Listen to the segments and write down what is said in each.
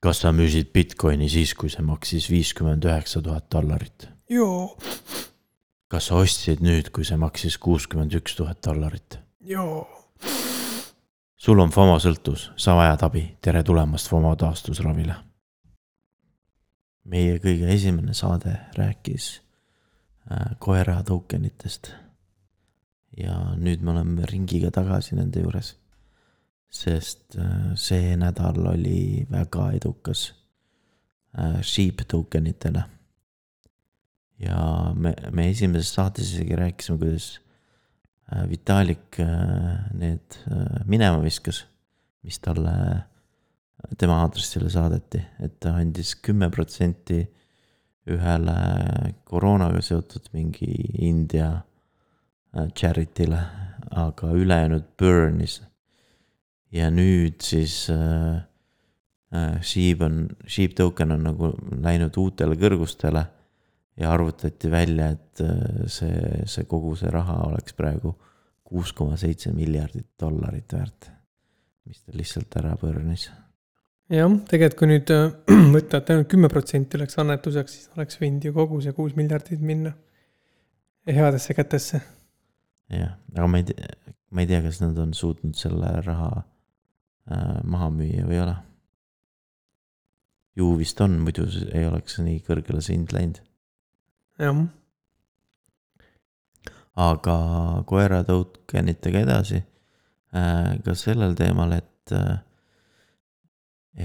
kas sa müüsid Bitcoini siis, kui see maksis viiskümmend üheksa tuhat dollarit? joo, kas sa ostsid nüüd, kui see maksis kuuskümmend üks tuhat dollarit? joo. sul on FOMO sõltus, sa vajad abi, tere tulemast FOMO taastusravile. meie kõige esimene saade rääkis äh, koera tokenitest. ja nüüd me oleme ringiga tagasi nende juures. Sest äh, see nädal oli väga edukas äh, sheep tokenitele ja me, me esimeses saates isegi rääkisime, kuidas äh, Vitalik need minema viskas, mis talle tema aadressile saadeti, et ta andis kümme protsenti ühele koroonaga seotud mingi India charity'le, aga ülejäänud burn'is. Ja nüüd siis äh, Sheep on, Sheep token on nagu läinud uutele kõrgustele ja arvutati välja, et äh, see, see kogu see raha oleks praegu kuus koma seitse miljardit dollarit väärt, mis ta lihtsalt ära põrnis. jah, tegelikult kui nüüd äh, võtta, et ainult kümme protsenti oleks annetuseks, siis oleks võinud ju kogu see kuus miljardit minna headesse kätesse. jah, aga ma ei tea, ma ei tea, kas nad on suutnud selle raha äh, maha müüa või ei ole. ju vist on, muidu ei oleks nii kõrgele see hind läinud jah. aga koera tokenitega edasi äh, ka sellel teemal, et, äh,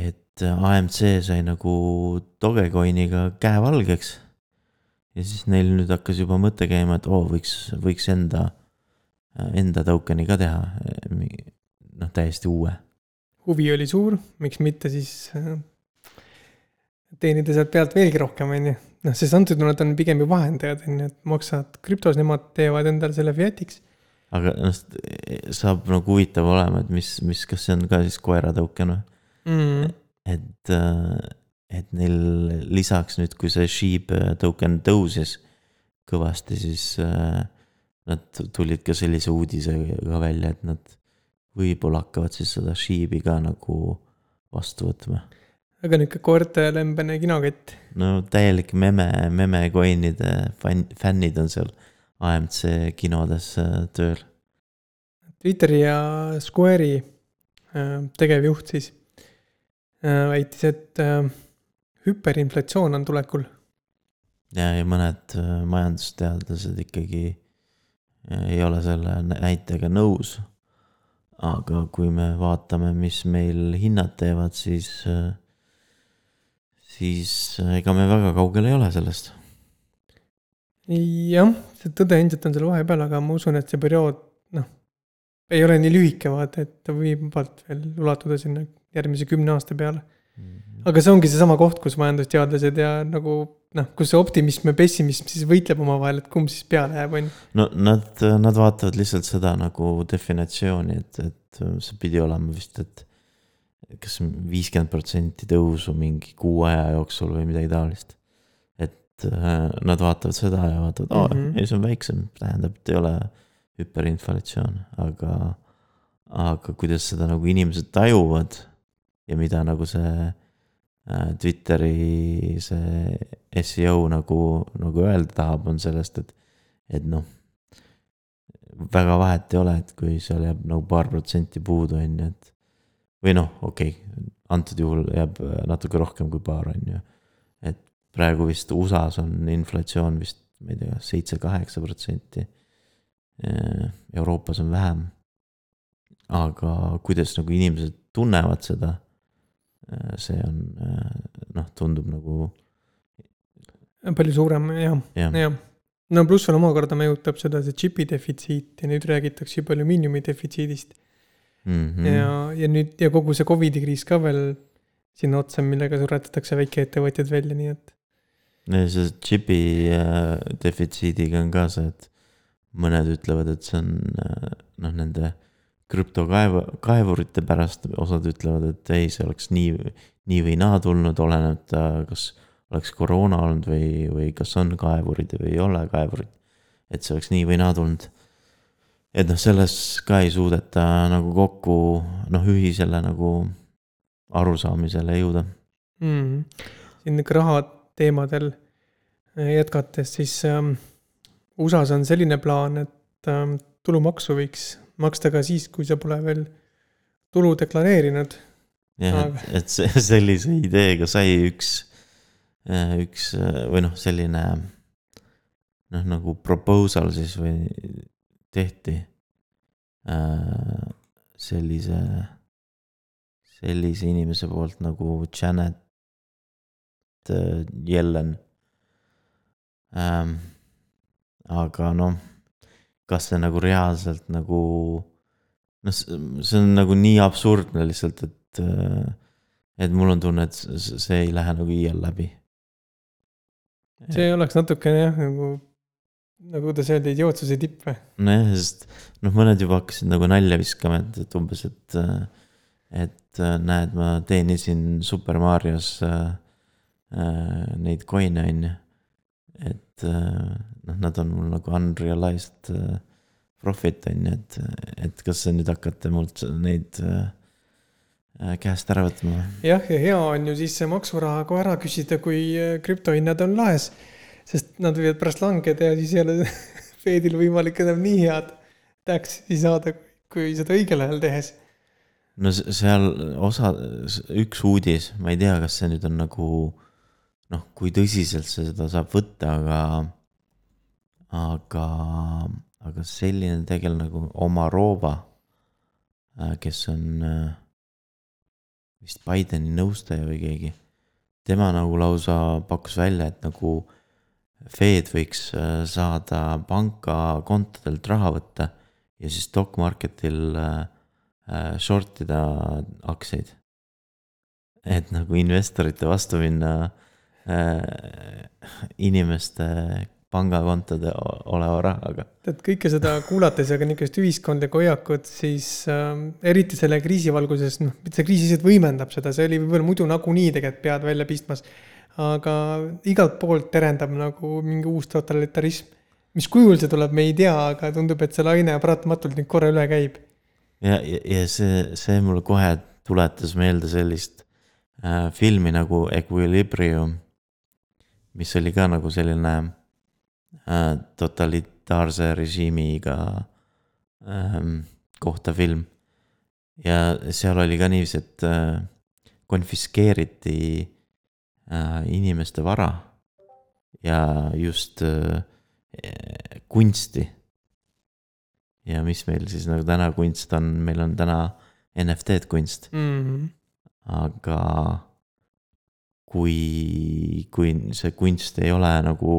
et AMC sai nagu Dogecoiniga käe valgeks. ja siis neil nüüd hakkas juba mõte käima, et oo oh,, võiks, võiks enda, enda token'i ka teha. noh, täiesti uue. Huvi oli suur, miks mitte siis äh, teenida sealt pealt veelgi rohkem, on ju noh, sest antud juhul nad on pigem ju vahendajad, on ju, et maksad krüptos, nemad teevad endale selle fiat'iks. aga noh, saab nagu huvitav olema, et mis, mis, kas see on ka siis koera token või mm.? et, äh, et neil lisaks nüüd, kui see sheep token tõusis kõvasti, siis äh, nad tulid ka sellise uudisega välja, et nad võib-olla hakkavad siis seda sheep'i ka nagu vastu võtma aga nihuke koertelembene kinokett. no täielik meme, meme coin'ide fänn, fännid on seal AMC kinodes äh, tööl. Twitteri ja Square'i äh, tegevjuht siis äh, väitis, et hüperinflatsioon on tulekul. ja, ja mõned majandusteadlased ikkagi ei ole selle näitega nõus. Aga kui me vaatame, mis meil hinnad teevad, siis siis ega me väga kaugel ei ole sellest. jah, see tõde ilmselt on seal vahepeal, aga ma usun, et see periood, noh, ei ole nii lühike, vaata, et ta võib vabalt veel ulatuda sinna järgmise kümne aasta peale. Aga see ongi seesama koht, kus majandusteadlased ja nagu noh, kus see optimism ja pessimism siis võitleb omavahel, et kumb siis peale jääb, on ju. no nad, nad vaatavad lihtsalt seda nagu definitsiooni, et, et see pidi olema vist, et kas viiskümmend protsenti tõusu mingi kuu aja jooksul või midagi taolist. et äh, nad vaatavad seda ja vaatavad, aa mm -hmm., ei see on väiksem, tähendab, et ei ole hüperinflatsioon, aga. aga kuidas seda nagu inimesed tajuvad ja mida nagu see äh, Twitteri see seo nagu, nagu öelda tahab, on sellest, et, et noh väga vahet ei ole, et kui seal jääb nagu paar protsenti puudu, on ju, et või noh, okei okay,, antud juhul jääb natuke rohkem kui paar, on ju. et praegu vist USA-s on inflatsioon vist, ma ei tea, seitse-kaheksa protsenti. Euroopas on vähem. aga kuidas nagu inimesed tunnevad seda, see on noh, tundub nagu. palju suurem jah ja., jah. no pluss veel omakorda mõjutab seda see džipi defitsiit ja nüüd räägitakse juba alumiiniumi defitsiidist mm. -hmm. ja, ja nüüd ja kogu see Covidi kriis ka veel sinna otsa, millega suretatakse väikeettevõtjad välja, nii et. see džipi äh, defitsiidiga on ka see, et mõned ütlevad, et see on äh, noh, nende krüptokaevu, kaevurite pärast, osad ütlevad, et ei, see oleks nii, nii või naa tulnud, oleneb ta, kas oleks koroona olnud või, või kas on kaevurid või ei ole kaevurid. et see oleks nii või naa tulnud et noh, selles ka ei suudeta nagu kokku noh, ühisele nagu arusaamisele jõuda. mm.. siin ikka raha teemadel äh, jätkates, siis ähm, USA-s on selline plaan, et ähm, tulumaksu võiks maksta ka siis, kui sa pole veel tulu deklareerinud. jah, Aga- et, et see sellise ideega sai üks, üks või noh, selline noh, nagu proposal siis või tehti äh, sellise, sellise inimese poolt nagu Janet äh, Yellen ähm,. aga noh, kas see nagu reaalselt nagu noh, see on nagu nii absurdne lihtsalt, et, et mul on tunne, et see ei lähe nagu iial läbi. see oleks natukene jah, nagu, nagu kuidas öelda, idiootsuse tipp või? nojah, sest noh, mõned juba hakkasid nagu nalja viskama, et, et umbes, et, et näed, ma teenisin Super Marios äh, äh, neid coin'e on ju. Et äh, noh, nad on mul nagu unrealized äh, profit on ju, et, et kas nüüd hakkate mult neid äh, käest ära võtma jah, ja hea on ju siis see maksuraha kohe ära küsida, kui krüptohinnad on laes. sest nad võivad pärast langeda ja siis ei ole Fedil võimalik enam nii head tax'i saada, kui seda õigel ajal tehes. no seal osa, üks uudis, ma ei tea, kas see nüüd on nagu noh, kui tõsiselt seda saab võtta, aga, aga, aga selline tegelane nagu Omarova, kes on äh, vist Bideni nõustaja või keegi, tema nagu lausa pakkus välja, et nagu Fed võiks äh, saada pangakontodelt raha võtta ja siis stock market'il äh, äh, short ida aktsiaid. et nagu investorite vastu minna äh, inimeste pangakontode oleva rahaga. et kõike seda kuulates ja ka niisugust ühiskondlikku hoiakut, siis äh, eriti selle kriisi valguses, noh, see kriis lihtsalt võimendab seda, see oli võib-olla muidu nagunii tegelikult pead välja pistmas. aga igalt poolt terendab nagu mingi uus totalitarism. mis kujul see tuleb, me ei tea, aga tundub, et see laine paratamatult nüüd korra üle käib. ja, ja, ja see, see mulle kohe tuletas meelde sellist äh, filmi nagu Equilibrium, mis oli ka nagu selline äh, totalitaarse režiimiga ähm, kohta film. ja seal oli ka niiviisi, et äh, konfiskeeriti äh, inimeste vara ja just äh, kunsti ja mis meil siis nagu täna kunst on, meil on täna NFT-d kunst, Mm. aga kui, kui see kunst ei ole nagu,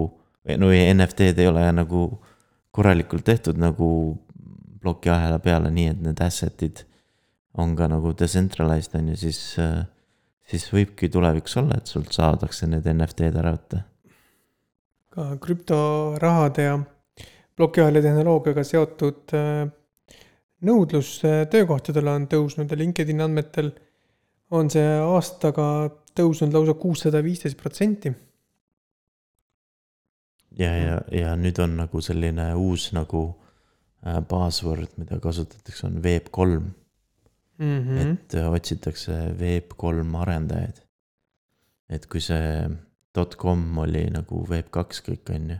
no NFT-d ei ole nagu korralikult tehtud nagu plokiahela peale, nii et need asset'id on ka nagu decentralized on ju, siis, siis võibki tulevikus olla, et sult saadakse need NFT-d ära võtta. ka krüptorahade ja plokiahela tehnoloogiaga seotud äh, nõudlus äh, töökohtadele on tõusnud ja LinkedIni andmetel on see aastaga tõusnud lausa kuussada viisteist protsenti. ja, ja, ja nüüd on nagu selline uus nagu äh, buzzword, mida kasutatakse, on Web kolm Mm -hmm. et äh, otsitakse Web3 arendajaid. et kui see .com oli nagu Web2 kõik on ju,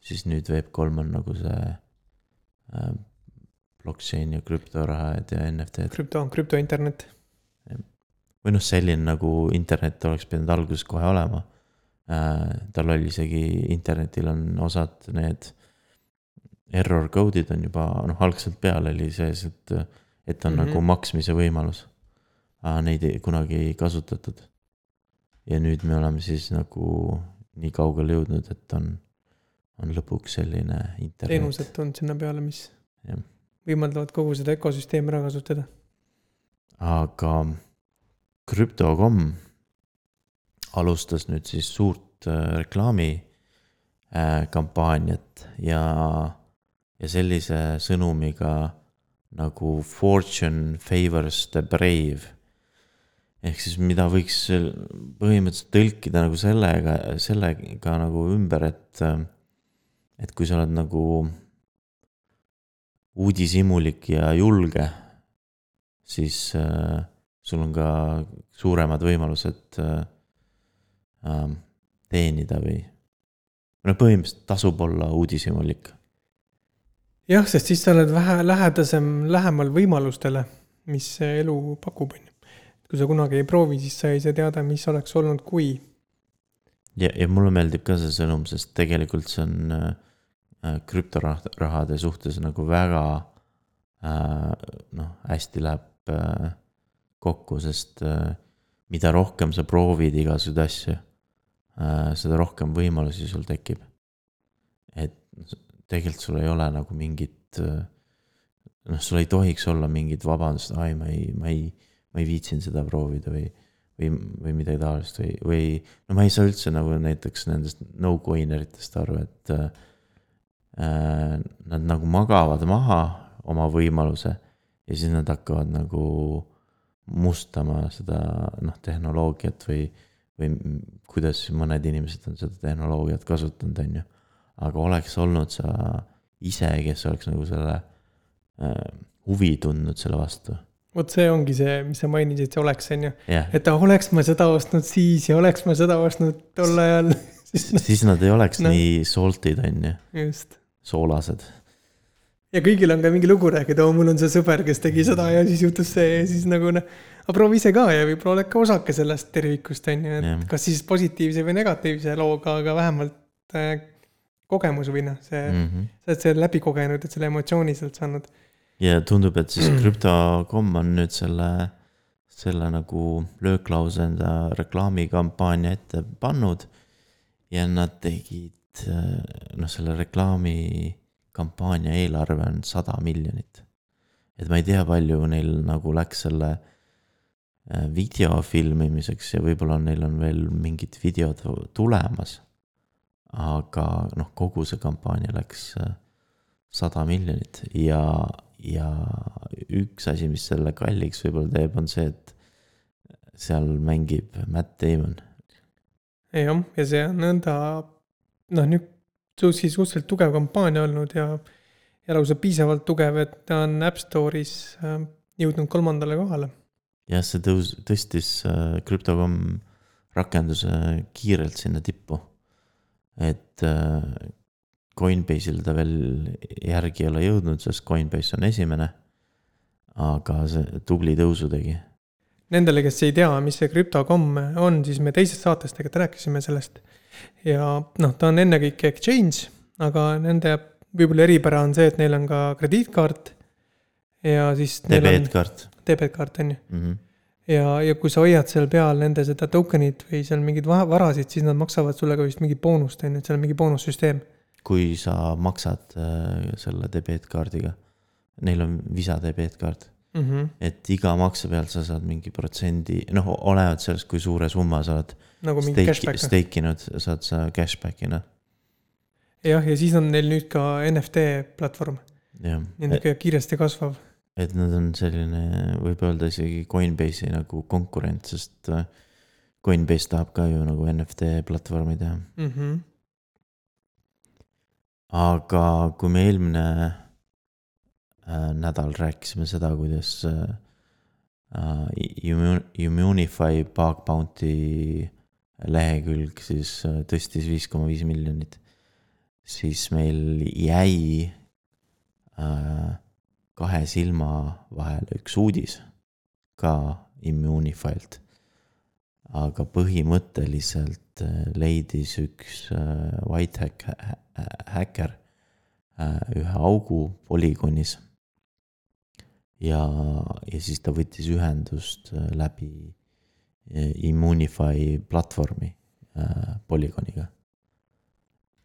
siis nüüd Web3 on nagu see äh, blockchain ja krüptorahad ja NFT-d krüpto, krüptointernet. Või noh, selline nagu internet oleks pidanud alguses kohe olema äh,. tal oli isegi, internetil on osad need error code'id on juba noh, algselt peal oli sees, et, et on mm Mhm. -hmm. nagu maksmise võimalus. aga neid ei, kunagi ei kasutatud. ja nüüd me oleme siis nagu nii kaugele jõudnud, et on, on lõpuks selline internet. teenused tulnud sinna peale, mis Jah. võimaldavad kogu seda ökosüsteemi ära kasutada. aga krüpto.com alustas nüüd siis suurt äh, reklaamikampaaniat ja, ja sellise sõnumiga nagu fortune favors the brave. ehk siis mida võiks põhimõtteliselt tõlkida nagu sellega, sellega nagu ümber, et, et kui sa oled nagu uudishimulik ja julge, siis äh, sul on ka suuremad võimalused äh, ähm, teenida või. no põhimõtteliselt tasub olla uudishimulik. jah, sest siis sa oled vähe lähedasem, lähemal võimalustele, mis elu pakub, on ju. kui sa kunagi ei proovi, siis sa ei saa teada, mis oleks olnud, kui. ja, ja mulle meeldib ka see sõnum, sest tegelikult see on äh, äh krüptorahade suhtes nagu väga äh, noh, hästi läheb äh, kokku, sest äh, mida rohkem sa proovid igasuguseid asju äh,, seda rohkem võimalusi sul tekib. et tegelikult sul ei ole nagu mingit äh,, noh, sul ei tohiks olla mingit vabandust, ai, ma ei, ma ei, ma ei viitsinud seda proovida või, või, või midagi taolist või, või no ma ei saa üldse nagu näiteks nendest no-coiner itest aru, et äh, nad nagu magavad maha oma võimaluse ja siis nad hakkavad nagu mustama seda noh, tehnoloogiat või, või kuidas mõned inimesed on seda tehnoloogiat kasutanud, on ju. aga oleks olnud sa ise, kes oleks nagu selle äh, huvi tundnud selle vastu. vot see ongi see, mis sa mainisid, see oleks, on ju yeah.. et oleks ma seda ostnud siis ja oleks ma seda ostnud tol ajal siis, nad ei oleks no. nii salt'id, on ju. just. soolased ja kõigil on ka mingi lugu rääkida, oo mul on see sõber, kes tegi seda ja siis juhtus see ja siis nagu noh. aga proovi ise ka ja võib-olla oled ka osake sellest tervikust, on ju, et ja. kas siis positiivse või negatiivse looga, aga vähemalt äh, kogemus või noh, see mm, -hmm. sa oled selle läbi kogenud, et selle emotsiooni sealt saanud. ja tundub, et siis krüpto.com on nüüd selle, selle nagu lööklause enda reklaamikampaania ette pannud. ja nad tegid äh, noh, selle reklaami kampaania eelarve on sada miljonit. et ma ei tea, palju neil nagu läks selle äh, video filmimiseks ja võib-olla neil on veel mingid videod tulemas. aga noh, kogu see kampaania läks äh, sada miljonit ja, ja üks asi, mis selle kalliks võib-olla teeb, on see, et seal mängib Matt Damon. jah, ja see on nõnda, noh nüüd Juice'i suhteliselt tugev kampaania olnud ja, ja lausa piisavalt tugev, et ta on App Store'is äh, jõudnud kolmandale kohale. jah, see tõus, tõstis äh, Crypto.com rakenduse kiirelt sinna tippu. et äh, Coinbase'il ta veel järgi ei ole jõudnud, sest Coinbase on esimene. aga see tubli tõusu tegi. Nendele, kes ei tea, mis see Crypto.com on, siis me teises saates tegelikult rääkisime sellest ja noh, ta on ennekõike exchange, aga nende võib-olla eripära on see, et neil on ka krediitkaart. ja siis. debetkaart. debetkaart on ju mm. -hmm. ja, ja kui sa hoiad seal peal nende seda token'it või seal mingeid varasid, siis nad maksavad sulle ka vist mingit boonust, on ju, et seal on mingi boonussüsteem. kui sa maksad äh, selle debetkaardiga, neil on Visa debetkaart mm. -hmm. et iga makse pealt sa saad mingi protsendi, noh, olenevalt sellest, kui suure summa sa oled nagu cashback. stake inud, saad sa cashback'i noh. jah, ja siis on neil nüüd ka NFT platvorm. niisugune kiiresti kasvav. et nad on selline, võib öelda isegi Coinbase'i nagu konkurent, sest äh, Coinbase tahab ka ju nagu NFT platvormi teha mm. -hmm. aga kui me eelmine nädal rääkisime seda, kuidas äh, uh, Immunify bug bounty lehekülg siis äh, tõstis viis koma viis miljonit, siis meil jäi äh, kahe silma vahele üks uudis ka Immunify'lt. aga põhimõtteliselt äh, leidis üks äh, white hack, häkker äh, ühe augu polügonis. Ja, ja siis ta võttis ühendust äh, läbi Immunify platvormi äh, Polygoniga.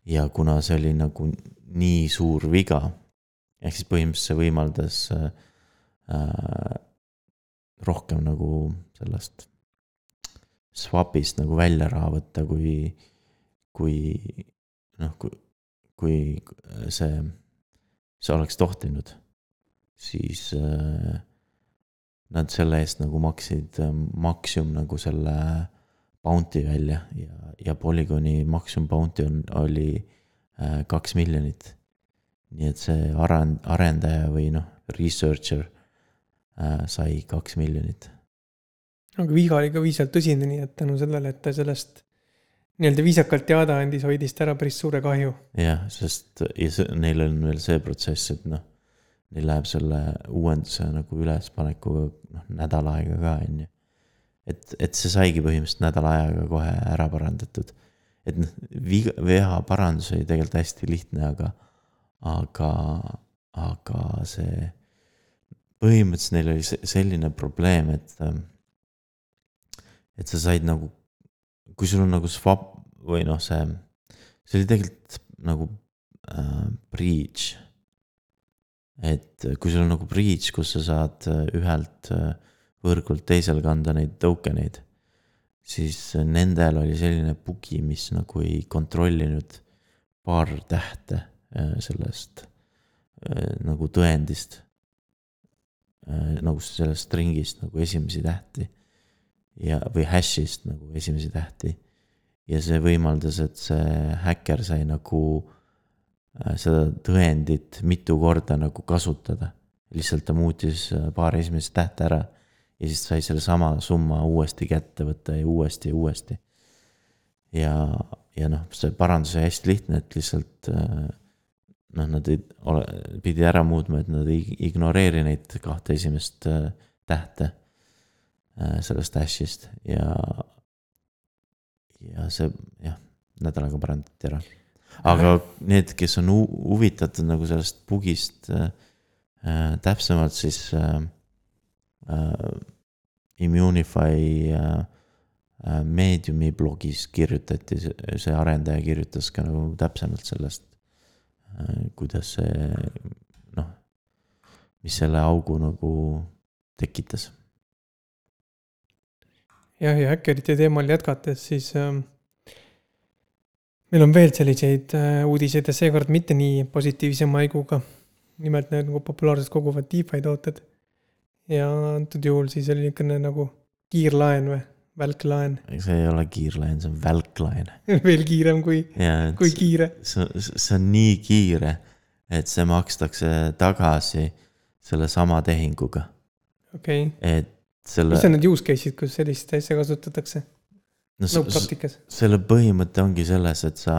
ja kuna see oli nagu nii suur viga, ehk siis põhimõtteliselt see võimaldas äh, äh, rohkem nagu sellest swap'ist nagu välja raha võtta, kui, kui noh, kui, kui see, see oleks tohtinud, siis äh, nad selle eest nagu maksid ähm, maksimum nagu selle bounty välja ja, ja Polygoni maksimum bounty on, oli äh, kaks miljonit. nii et see arend-, arendaja või noh, researcher äh, sai kaks miljonit. aga viga oli ka piisavalt tõsine, nii et tänu sellele, et ta sellest nii-öelda viisakalt teada andis, hoidis ta ära päris suure kahju. jah, sest ja see, neil on veel see protsess, et noh, neil läheb selle uuenduse nagu ülespanekuga noh, nädal aega ka, on ju. et, et see saigi põhimõtteliselt nädala ajaga kohe ära parandatud. et noh, viga, veha parandus oli tegelikult hästi lihtne, aga, aga, aga see, põhimõtteliselt neil oli se- selline probleem, et, et sa said nagu, kui sul on nagu swap või noh, see see oli tegelikult nagu äh, breach. Et kui sul on nagu breach, kus sa saad äh, ühelt äh, võrgult teisele kanda neid token eid, siis nendel oli selline bugi, mis nagu ei kontrollinud paar tähte äh, sellest äh, nagu tõendist. nagu sellest string'ist nagu esimesi tähti ja, või hash'ist nagu esimesi tähti ja see võimaldas, et see häkker sai nagu äh, seda tõendit mitu korda nagu kasutada. lihtsalt ta muutis äh, paar esimest tähte ära ja siis sai sellesama summa uuesti kätte võtta ja uuesti ja uuesti. ja, ja noh, see parandus oli hästi lihtne, et lihtsalt äh, noh, nad ei ole, pidi ära muutma, et nad ei ignoreeri neid kahte esimest äh, tähte äh, sellest hash'ist ja ja see jah, nädalaga parandati ära. Aga need, kes on hu- huvitatud nagu sellest bugist äh, äh, täpsemalt, siis äh, äh, Immunify äh, äh, Mediumi blogis kirjutati, see arendaja kirjutas ka nagu täpsemalt sellest äh,, kuidas see noh, mis selle augu nagu tekitas. jah, ja häkkerite teemal jätkates, siis ähm, meil on veel selliseid äh, uudiseid ja seekord mitte nii positiivse maiguga. nimelt need nagu populaarsust koguvad DeFi tooted. ja antud juhul siis oli niisugune nagu kiirlaen või välklaen, see ei ole kiirlaen, see on välklaen veel kiirem kui, kui kiire. see, see on nii kiire, et see makstakse tagasi sellesama tehinguga, okei okay., et selle mis on need use case'id, kus sellist asja kasutatakse? No, no praktikas. selle põhimõte ongi selles, et sa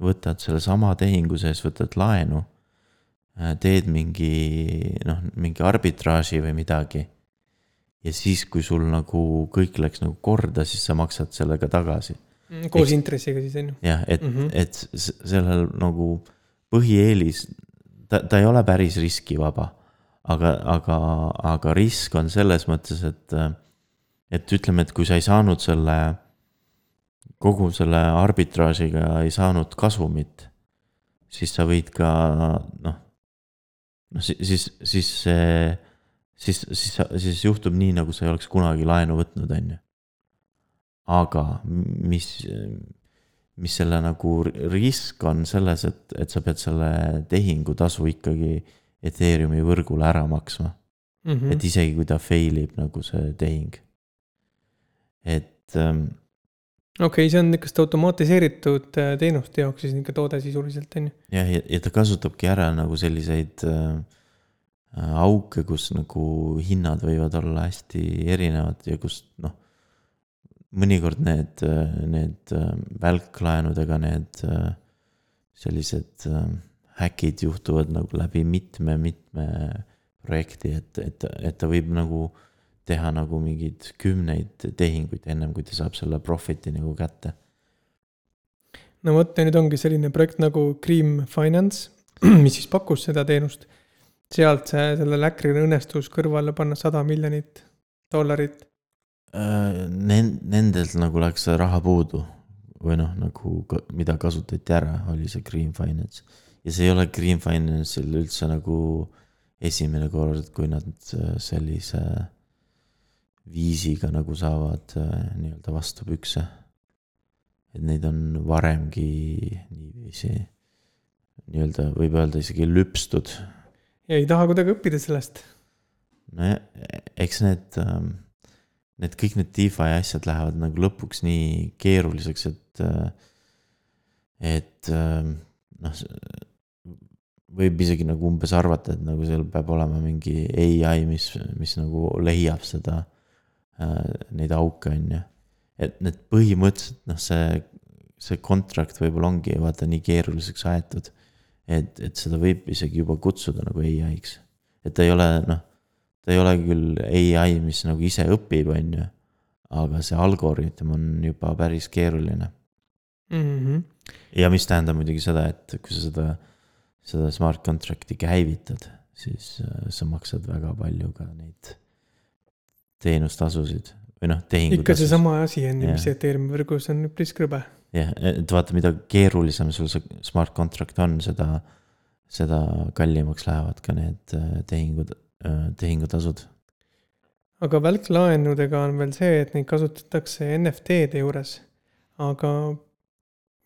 võtad sellesama tehingu sees, võtad laenu. teed mingi noh, mingi arbitraaži või midagi. ja siis, kui sul nagu kõik läks nagu korda, siis sa maksad selle ka tagasi. koos Eks- intressiga siis on ju. jah, et mm. -hmm. et sellel nagu põhieelis, ta, ta ei ole päris riskivaba. aga, aga, aga risk on selles mõttes, et, et ütleme, et kui sa ei saanud selle, kogu selle arbitraažiga ei saanud kasumit, siis sa võid ka noh, noh siis, siis, siis see, siis, siis, siis juhtub nii, nagu sa ei oleks kunagi laenu võtnud, on ju. aga mis, mis selle nagu risk on selles, et, et sa pead selle tehingutasu ikkagi Ethereumi võrgule ära maksma. Mhm. et isegi kui ta fail ib nagu see tehing. Et ähm, okei, see on niisugust automatiseeritud äh, teenuste jaoks siis niisugune toode sisuliselt on ju. jah, ja, ja ta kasutabki ära nagu selliseid äh, äh, auke, kus nagu hinnad võivad olla hästi erinevad ja kus noh. mõnikord need, need äh, välklaenudega need äh, sellised äh, häkid juhtuvad nagu läbi mitme-mitme projekti, et, et, et ta võib nagu teha nagu mingeid kümneid tehinguid ennem kui ta saab selle profit'i nagu kätte. no vot ja nüüd ongi selline projekt nagu Cream Finance, mis siis pakkus seda teenust. sealt see, sellel äkrile õnnestus kõrvale panna sada miljonit dollarit. Äh, Nen-, nendelt nagu läks raha puudu või noh, nagu mida kasutati ära, oli see Green Finance. ja see ei ole Green Finance'il üldse nagu esimene kord, kui nad äh, sellise viisiga nagu saavad äh, nii-öelda vastu pükse. et neid on varemgi niiviisi nii-öelda võib öelda isegi lüpstud ja ei taha kuidagi õppida sellest. nojah, eks need, need kõik need DeFi asjad lähevad nagu lõpuks nii keeruliseks, et, et noh, võib isegi nagu umbes arvata, et nagu seal peab olema mingi ai, mis, mis nagu leiab seda, neid auke, on ju. et need põhimõtteliselt noh, see, see contract võib-olla ongi vaata nii keeruliseks aetud. et, et seda võib isegi juba kutsuda nagu ai-ks, et ta ei ole noh, ta ei ole küll ai, mis nagu ise õpib, on ju. aga see algoritm on juba päris keeruline mm. -hmm. ja mis tähendab muidugi seda, et kui sa seda, seda smart contract'i käivitad, siis äh, sa maksad väga palju ka neid teenustasusid või noh, tehingutasusid. ikka seesama asi on ju, mis Ethereumi võrgus on üpris krõbe. jah, et vaata, mida keerulisem sul see smart contract on, seda, seda kallimaks lähevad ka need äh, tehingud, äh, tehingutasud. aga välklaenudega on veel see, et neid kasutatakse NFT-de juures. aga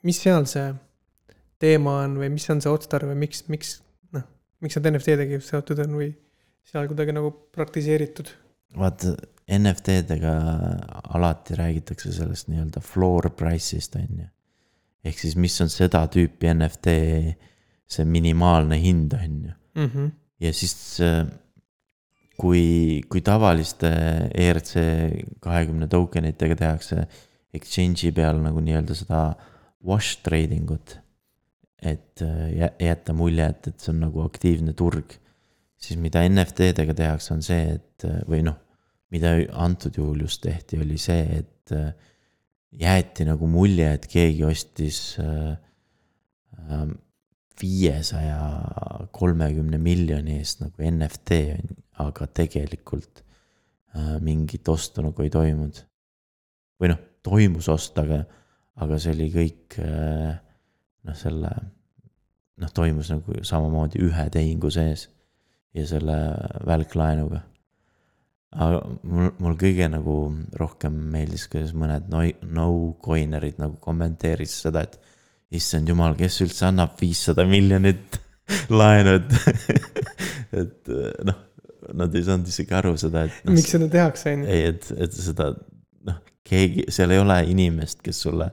mis seal see teema on või mis on see otstarve, miks, miks noh, miks nad NFT-dega seotud on või seal kuidagi nagu praktiseeritud? Vaata NFT-dega alati räägitakse sellest nii-öelda floor price'ist, on ju. ehk siis, mis on seda tüüpi NFT, see minimaalne hind, on ju mm. -hmm. ja siis kui, kui tavaliste ERC kahekümne token itega tehakse exchange'i peal nagu nii-öelda seda wash trading ut. et jätta mulje, et, et see on nagu aktiivne turg. Siis mida NFT-dega tehakse, on see, et või noh mida antud juhul just tehti, oli see, et äh, jäeti nagu mulje, et keegi ostis äh, ähm, viiesaja kolmekümne miljoni eest nagu NFT, aga tegelikult äh, mingit ostu nagu ei toimunud. või noh, toimus ost, aga, aga see oli kõik noh, selle noh, toimus nagu samamoodi ühe tehingu sees ja selle välklaenuga aga mul, mul kõige nagu rohkem meeldis, kuidas mõned no, no-coinerid nagu kommenteerisid seda, et issand jumal, kes üldse annab viissada miljonit laenu, et et noh, nad ei saanud isegi aru seda, et no,. miks seda tehakse, on ju. ei, et, et seda noh, keegi, seal ei ole inimest, kes sulle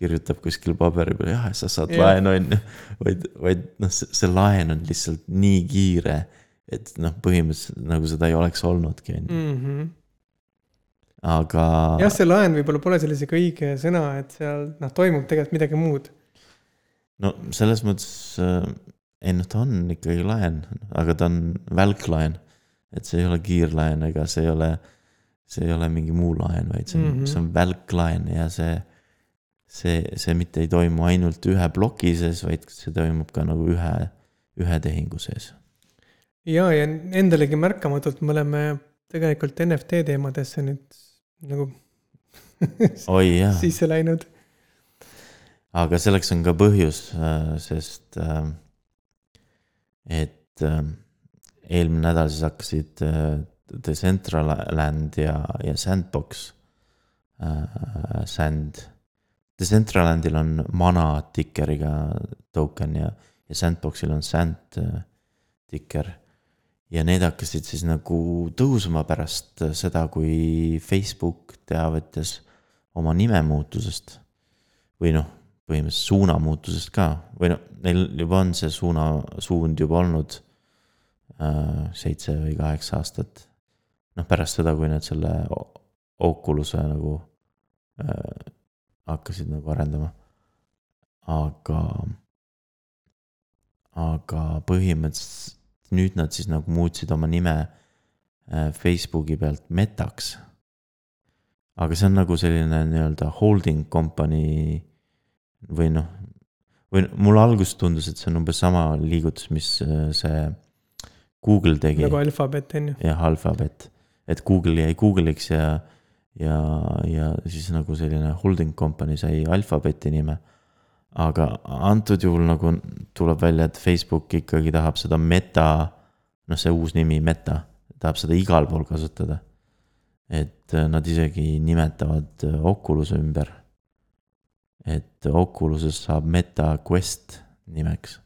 kirjutab kuskil paberi peal, jah, sa saad yeah. laenu, on ju. vaid, vaid noh, see laen on lihtsalt nii kiire et noh, põhimõtteliselt nagu seda ei oleks olnudki, on ju. Mhm. aga. jah, see laen võib-olla pole sellisega õige sõna, et seal noh, toimub tegelikult midagi muud. no selles mõttes, äh, ei noh, ta on ikkagi laen, aga ta on välklaen. et see ei ole kiirlaen ega see ei ole, see ei ole mingi muu laen, vaid see on mm, -hmm. see on välklaen ja see see, see mitte ei toimu ainult ühe ploki sees, vaid see toimub ka nagu ühe, ühe tehingu sees ja, ja endalegi märkamatult me oleme tegelikult NFT teemadesse nüüd nagu oi sisse läinud. aga selleks on ka põhjus, äh, sest äh, et äh, eelmine nädal siis hakkasid Decentraland ja, ja Sandbox, Sand. Decentralandil on mana tikeriga token ja, ja Sandboxil on Sand tiker ja need hakkasid siis nagu tõusma pärast seda, kui Facebook teavitas oma nimemuutusest. või noh, põhimõtteliselt suunamuutusest ka või noh, neil juba on see suuna, suund juba olnud äh, seitse või kaheksa aastat. noh, pärast seda, kui nad selle Oculus'e nagu äh, hakkasid nagu arendama. aga, aga põhimõtteliselt nüüd nad siis nagu muutsid oma nime äh, Facebooki pealt Metaks. aga see on nagu selline nii-öelda holding company või noh, või mulle alguses tundus, et see on umbes sama liigutus, mis äh, see Google tegi. nagu Alphabet on ju. jah, Alphabet, et Google jäi Google'iks ja, ja, ja siis nagu selline holding company sai Alphabeti nime aga antud juhul nagu tuleb välja, et Facebook ikkagi tahab seda meta, noh, see uus nimi meta, tahab seda igal pool kasutada. et äh, nad isegi nimetavad äh, Oculus'e ümber. et Oculus'est saab Meta Quest nimeks.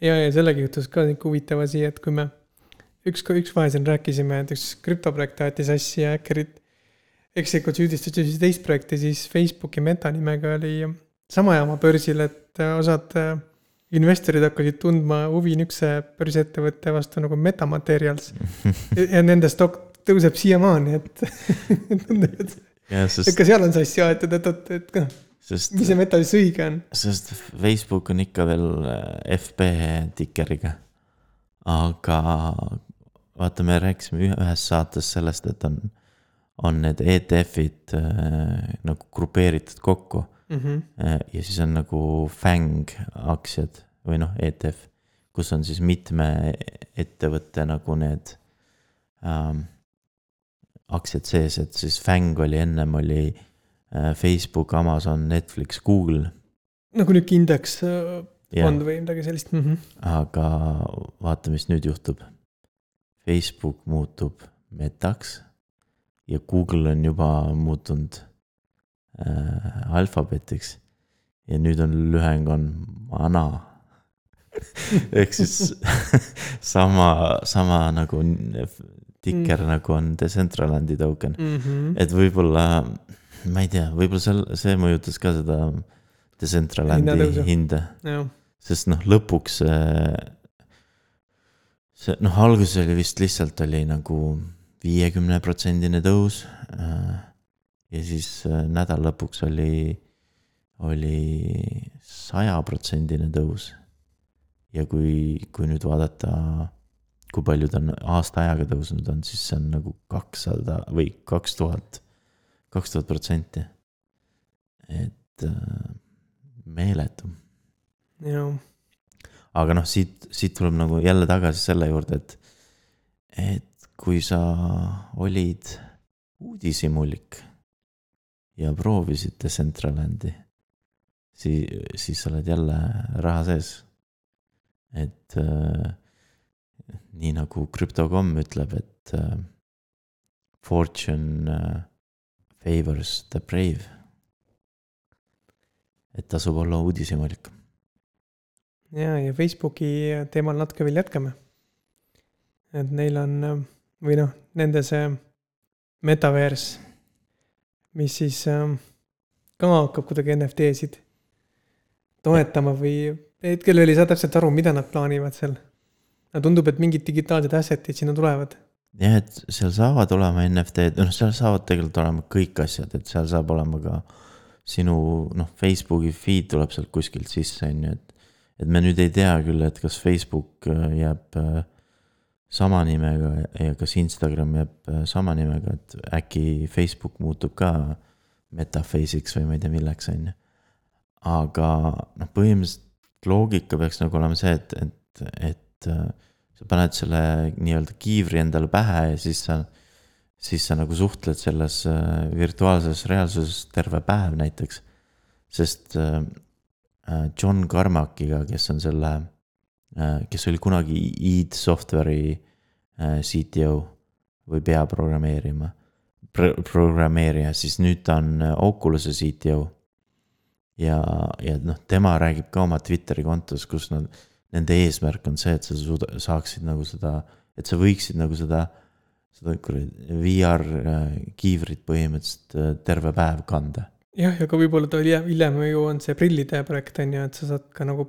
ja, ja sellega juhtus ka nihuke huvitav asi, et kui me üks, üks vahe siin rääkisime, et üks krüptoprojekt aeti sassi ja häkkerid ekslikult süüdistasid teist projekti, siis Facebooki meta nimega oli sama jama börsil, et äh, osad äh, investorid hakkasid tundma huvi niisuguse börsiettevõtte vastu nagu Metamaterials. ja nende stokk tõuseb siiamaani, et et. jah, et sest, ka seal on sassi aetud, et oot, et noh, sest mis see meta siis õige on. sest Facebook on ikka veel äh, FB tikeriga. aga vaata, me rääkisime ühe- ühes saates sellest, et on, on need ETF-id nagu grupeeritud kokku Mhm. äh, ja siis on nagu FANG aktsiad või noh, ETF, kus on siis mitme ettevõtte nagu need ähm, aktsiad sees, et siis FANG oli ennem oli äh, Facebook, Amazon, Netflix, Google nagu nihuke indeks äh, fond või midagi sellist mm. -hmm. aga vaata, mis nüüd juhtub. Facebook muutub metaks ja Google on juba muutunud äh, alfabetiks. ja nüüd on lüheng on MANA. ehk siis sama, sama nagu tikker mm. nagu on Decentralandi token, Mm -hmm. et võib-olla, ma ei tea, võib-olla seal see mõjutas ka seda Decentralandi hinda sest noh, lõpuks see, see noh, alguses oli vist lihtsalt oli nagu viiekümne protsendine tõus. Ja siis äh, nädala lõpuks oli, oli sajaprotsendine tõus. ja kui, kui nüüd vaadata, kui palju ta on aasta ajaga tõusnud on, siis see on nagu kakssada või kaks tuhat, kaks tuhat protsenti. et äh, meeletu jah, aga noh, siit, siit tuleb nagu jälle tagasi selle juurde, et, et kui sa olid uudishimulik ja proovisid Decentralandi, siis, siis sa oled jälle raha sees. et äh, nii nagu Crypto.com ütleb, et äh, fortune äh, favors the brave. et tasub olla uudishimulik ja, ja Facebooki teemal natuke veel jätkame. et neil on või noh, nende see metaverse, mis siis ähm, ka hakkab kuidagi NFT-sid toetama või hetkel ei saa täpselt aru, mida nad plaanivad seal. no tundub, et mingid digitaalsed asset'id sinna tulevad. jah, et seal saavad olema NFT-d, noh, seal saavad tegelikult olema kõik asjad, et seal saab olema ka sinu noh, Facebooki feed tuleb sealt kuskilt sisse, on ju, et. et me nüüd ei tea küll, et kas Facebook äh, jääb äh, sama nimega ja kas Instagram jääb äh, sama nimega, et äkki Facebook muutub ka metaface'iks või ma ei tea, milleks, on ju. aga noh, põhimõtteliselt loogika peaks nagu olema see, et, et, et äh, sa paned selle nii-öelda kiivri endale pähe ja siis sa, siis sa nagu suhtled selles äh, virtuaalses reaalsuses terve päev näiteks. sest John Carmackiga, kes on selle, kes oli kunagi id Software'i äh, CTO või peaprogrammeerima, programmeerija, siis nüüd ta on äh, Oculus'e CTO. ja, ja noh, tema räägib ka oma Twitteri kontos, kus nad, nende eesmärk on see, et sa suuda- saaksid nagu seda, et sa võiksid nagu seda, seda kuradi VR äh, kiivrit põhimõtteliselt äh, terve päev kanda. jah, ja ka võib-olla ta hiljem, hiljem ju on see prillide projekt on ju, et sa saad ka nagu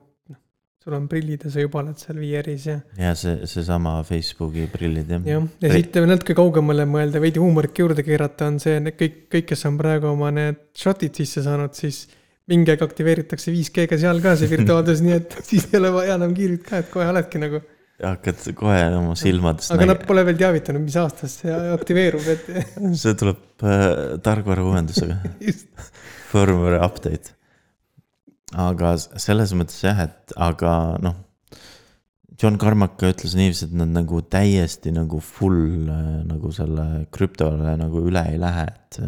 sul on prillid ja sa juba oled seal VR-is ja ja see, seesama Facebooki prillid jah. jah, ja siit natuke kaugemale mõelda, veidi huumorit juurde keerata, on see, kõik, kõik, kes on praegu oma need shot'id sisse saanud, siis mingi aeg aktiveeritakse 5G-ga seal ka see virtuaalses, nii et siis ei ole vaja enam kiirit ka, et kohe oledki nagu. hakkad kohe oma silmadest aga nad pole veel teavitanud, mis aastast see aktiveerub, et see tuleb äh, tarkvara uuendusega, just, firmware update. Aga selles mõttes jah, et aga noh. John Carmack ütles niiviisi, et nad nagu täiesti nagu full äh, nagu selle krüptole nagu üle ei lähe, et.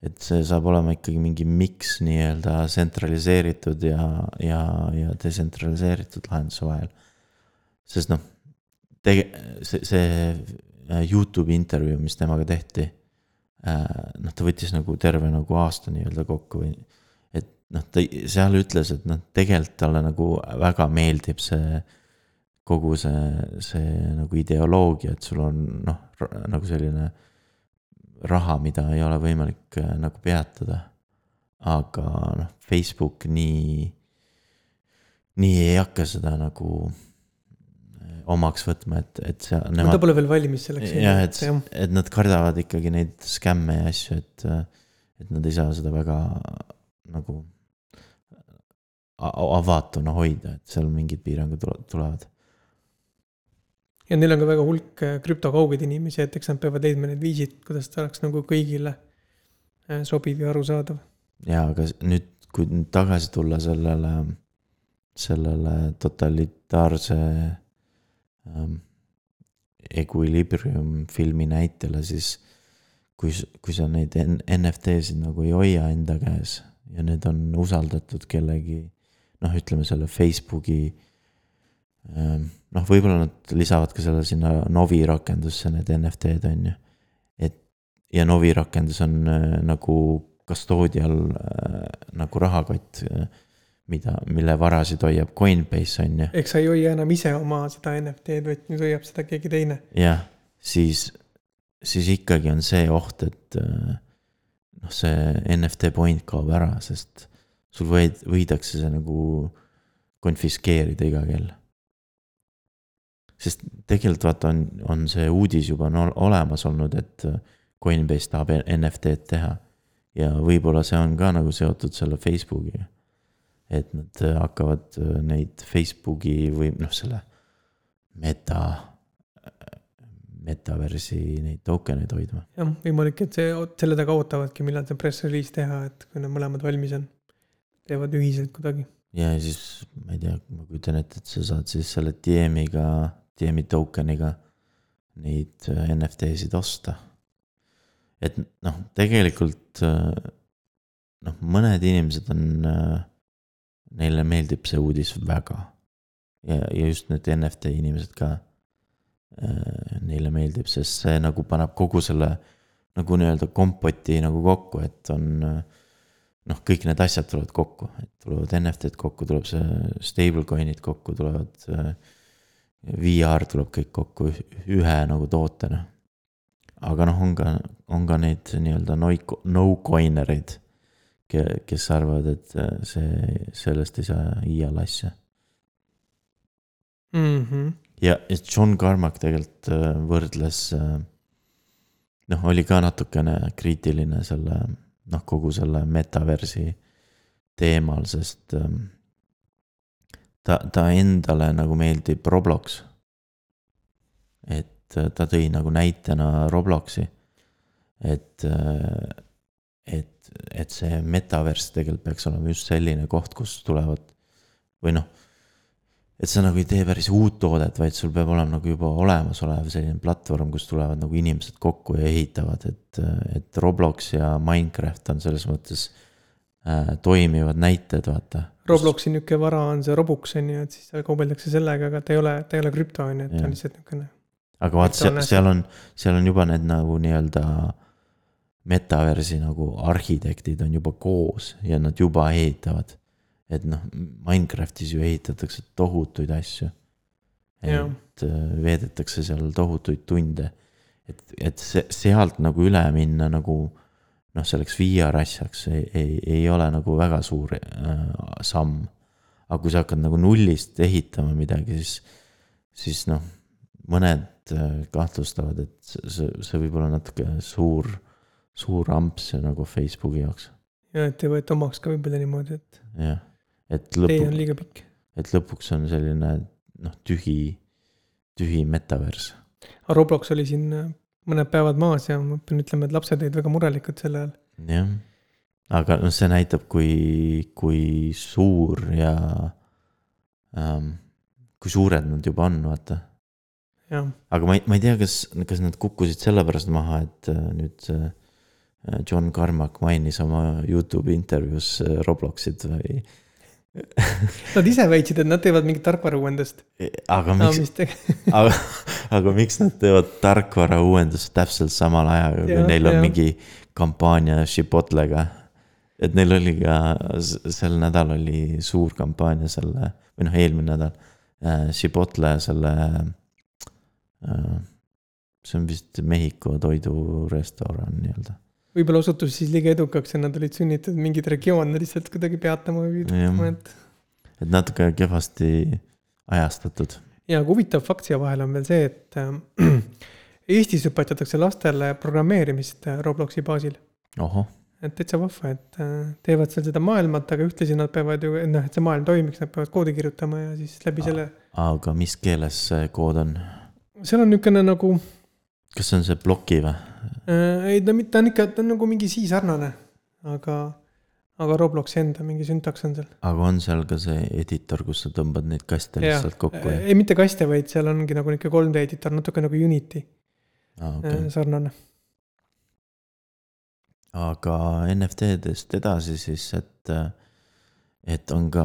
et see saab olema ikkagi mingi miks nii-öelda tsentraliseeritud ja, ja, ja detsentraliseeritud lahenduse vahel. sest noh, tege-, see, see äh, Youtube'i intervjuu, mis temaga tehti. noh, ta võttis nagu terve nagu aasta nii-öelda kokku või. noh, ta seal ütles, et noh, tegelikult talle nagu väga meeldib see. kogu see, see nagu ideoloogia, et sul on noh, nagu selline raha, mida ei ole võimalik äh, nagu peatada. aga noh, Facebook nii, nii ei hakka seda nagu äh, omaks võtma, et, et see, ta nemad, pole veel valmis selleks. jah, et, et nad kardavad ikkagi neid skämme ja asju, et, et nad ei saa seda väga nagu avatuna hoida, et seal mingid piirangud tule- tulevad. ja neil on ka väga hulk äh, krüptokaugeid inimesi, et eks nad peavad leidma need viisid, kuidas ta oleks nagu kõigile äh, sobiv ja arusaadav. ja aga nüüd, kui nüüd tagasi tulla sellele, sellele totalitaarse ähm, Equilibrium filmi näitele, siis kui, kui sa neid NFT-sid nagu ei hoia enda käes ja need on usaldatud kellegi noh, ütleme selle Facebooki ähm, noh, võib-olla nad lisavad ka selle sinna Novi rakendusse, need NFT-d on ju. et ja Novi rakendus on äh, nagu custodial äh, nagu rahakott äh,, mida, mille varasid hoiab Coinbase on ju. ehk sa ei hoia enam ise oma seda NFT-d, vaid nüüd hoiab seda keegi teine. jah, siis, siis ikkagi on see oht, et noh, see NFT point kaob ära, sest sul võid, võidakse see nagu konfiskeerida iga kell. sest tegelikult vaata, on, on see uudis juba on ol- olemas olnud, et Coinbase tahab NFT-d teha. ja võib-olla see on ka nagu seotud selle Facebookiga. et nad hakkavad neid Facebooki või noh, selle meta metaversi neid token eid hoidma. jah, võimalik, et see, selle taga ootavadki, millal see press release teha, et kui need mõlemad valmis on. Teevad ühiselt kuidagi. ja siis ma ei tea, ma kujutan ette, et sa saad siis selle DM-iga, DM-i token'iga neid äh, NFT-sid osta. et noh, tegelikult äh, noh, mõned inimesed on, neile meeldib see uudis väga. ja, ja just need NFT inimesed ka. Neile meeldib, sest see nagu paneb kogu selle nagu nii-öelda kompoti nagu kokku, et on äh, noh, kõik need asjad tulevad kokku, et tulevad NFT-d kokku, tuleb see stablecoin'id kokku, tulevad äh, VR tuleb kõik kokku üh- ühe nagu tootena. aga noh, on ka, on ka neid nii-öelda no- no-coinereid, kes arvavad, et äh, see, sellest ei saa iial asja. Mm -hmm. ja, ja John Carmack tegelikult äh, võrdles, noh, oli ka natukene kriitiline selle, noh, kogu selle metaversi teemal, sest ähm, ta, ta endale nagu meeldib Roblox. et äh, ta tõi nagu näitena Robloksi, et, et, et see metavers tegelikult peaks olema just selline koht, kus tulevad või noh et sa nagu ei tee päris uut toodet, vaid sul peab olema nagu juba olemasolev selline platvorm, kus tulevad nagu inimesed kokku ja ehitavad, et, et Roblox ja Minecraft on selles mõttes äh, toimivad näited, vaata. Robloksi niisugune vara on see Robux on ju, et siis kaubeldakse sellega, aga ta ei ole, ta ei ole krüpto on ju, et ta on lihtsalt niisugune. aga vaata, seal, seal on, seal on juba need nagu nii-öelda metaversi nagu arhitektid on juba koos ja nad juba ehitavad. Et noh, Minecraftis ju ehitatakse tohutuid asju. Et äh, veedetakse seal tohutuid tunde. et, et see, sealt nagu üle minna nagu noh, selleks VR asjaks ei, ei, ei ole nagu väga suur äh, samm. aga kui sa hakkad nagu nullist ehitama midagi, siis, siis noh, mõned äh, kahtlustavad, et see, see võib olla natuke suur, suur amps nagu Facebooki jaoks, ja et ei võeta omaks ka võib-olla niimoodi, et jah. Et lõpuks, liiga pikk. et lõpuks on selline noh, tühi, tühi metavers. Roblox oli siin äh, mõned päevad maas ja ma pean ütlema, et lapsed olid väga murelikud sel ajal. jah, aga noh, see näitab, kui, kui suur ja ähm, kui suured nad juba on, vaata aga ma ei, ma ei tea, kas, kas nad kukkusid sellepärast maha, et äh, nüüd äh, John Carmack mainis oma Youtube'i intervjuus äh, Robloxit või. nad ise väitsid, et nad teevad mingit tarkvarauuendust. aga no miks, mis te-, aga, aga miks nad teevad tarkvara uuendust täpselt samal ajal, kui neil on jah. mingi kampaania Chipotlega. et neil oli ka sel nädal oli suur kampaania selle või noh, eelmine nädal äh, Chipotle selle äh,. see on vist Mehhiko toidurestoran nii-öelda. Võib-olla osutus siis liiga edukaks ja nad olid sunnitud mingeid regioone lihtsalt kuidagi peatama või ütlema, et. et natuke kehvasti ajastatud. ja aga huvitav fakt siia vahele on veel see, et äh, Eestis õpetatakse lastele programmeerimist äh, Robloksi baasil. et täitsa vahva, et äh, teevad seal seda maailmat, aga ühtlasi nad peavad ju, noh, et see maailm toimiks, nad peavad koodi kirjutama ja siis läbi selle. aga mis keeles see kood on? seal on niisugune nagu kas see on see ploki või? äh,, ei ta mitte, ta on ikka, ta on nagu mingi si sarnane, aga, aga Robloksi enda mingi süntaks on seal. aga on seal ka see editor, kus sa tõmbad neid kaste Jah. lihtsalt kokku ja? ei, mitte kaste, vaid seal ongi nagu niisugune 3D editor, natuke nagu Unity Ah, okay. okay. sarnane. aga NFT-dest edasi siis, et, et on ka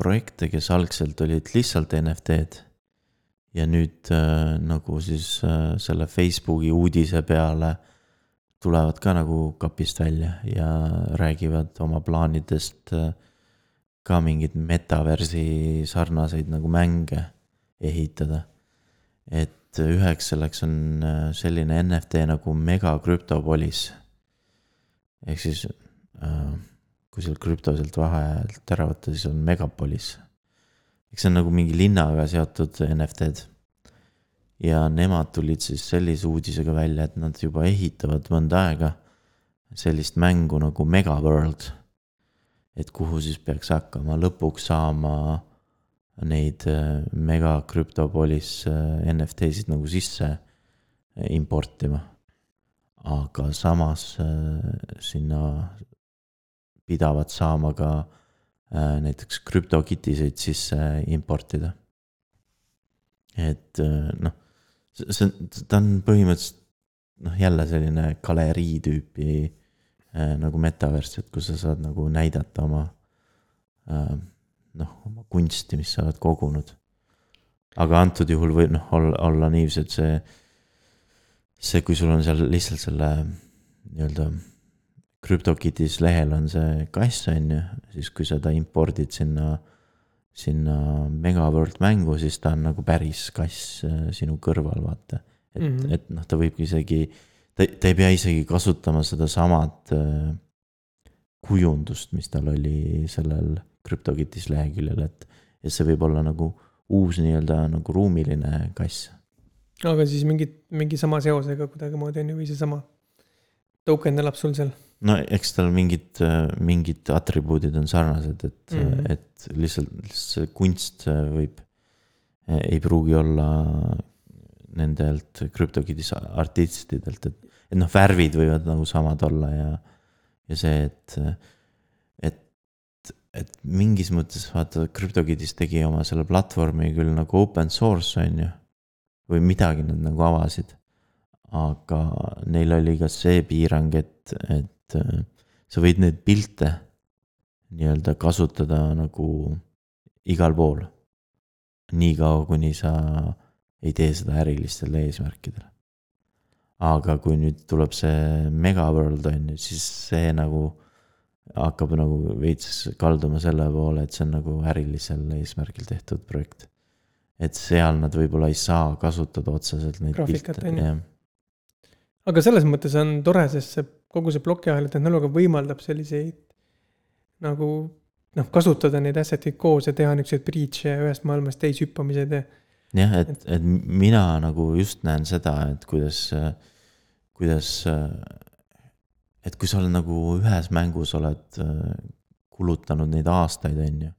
projekte, kes algselt olid lihtsalt NFT-d. Ja nüüd äh, nagu siis äh, selle Facebooki uudise peale tulevad ka nagu kapist välja ja räägivad oma plaanidest äh, ka mingeid metaversi sarnaseid nagu mänge ehitada. et üheks selleks on äh, selline NFT nagu Mega Cryptopolis ehk siis äh, kui sealt krüpto sealt vahelt ära võtta, siis on Megapolis. Eks see on nagu mingi linnaga seotud NFT-d. ja nemad tulid siis sellise uudisega välja, et nad juba ehitavad mõnda aega sellist mängu nagu Megaworld. et kuhu siis peaks hakkama lõpuks saama neid äh, Mega Cryptopolis äh, NFT-sid nagu sisse äh, importima aga samas sinna pidavat saama ka äh, näiteks krüptokitiseid sisse importida. et äh, noh, see, see, ta on põhimõtteliselt noh, jälle selline galerii tüüpi äh, nagu metaverse, et kus sa saad nagu näidata oma äh, noh, oma kunsti, mis sa oled kogunud. aga antud juhul võib noh, olla, olla niiviisi, et see see, kui sul on seal lihtsalt selle nii-öelda CryptoKitties lehel on see kass, on ju, siis kui sa ta impordid sinna, sinna Megaworld mängu, siis ta on nagu päris kass äh, sinu kõrval, vaata. et mm. -hmm. et noh, ta võibki isegi, ta, ta ei pea isegi kasutama sedasamat äh, kujundust, mis tal oli sellel CryptoKitties leheküljel, et, et see võib olla nagu uus nii-öelda nagu ruumiline kass aga siis mingit, mingi sama seosega kuidagimoodi on ju, või seesama token elab sul seal. No eks tal mingid, mingid atribuudid on sarnased, et mm. -hmm. et lihtsalt, lihtsalt see kunst võib, ei pruugi olla nendelt CryptoKitties artistidelt, et, et noh, värvid võivad nagu samad olla ja, ja see, et, et, et mingis mõttes vaata, CryptoKitties tegi oma selle platvormi küll nagu open source, on ju, või midagi nad nagu avasid aga neil oli ka see piirang, et, et äh, sa võid neid pilte nii-öelda kasutada nagu igal pool. niikaua, kuni sa ei tee seda ärilistel eesmärkidel. aga kui nüüd tuleb see Megaworld on ju, siis see nagu hakkab nagu veits kalduma selle poole, et see on nagu ärilisel eesmärgil tehtud projekt. et seal nad võib-olla ei saa kasutada otseselt neid Graafikat, on ju. aga selles mõttes on tore, sest see kogu see plokiahela tehnoloogia võimaldab selliseid nagu noh, kasutada neid asset'id koos ja teha niisuguseid breach'e ühest maailmast teise hüppamised ja. jah, et, et mina nagu just näen seda, et kuidas, kuidas, et kui sa oled nagu ühes mängus oled kulutanud neid aastaid, on ju.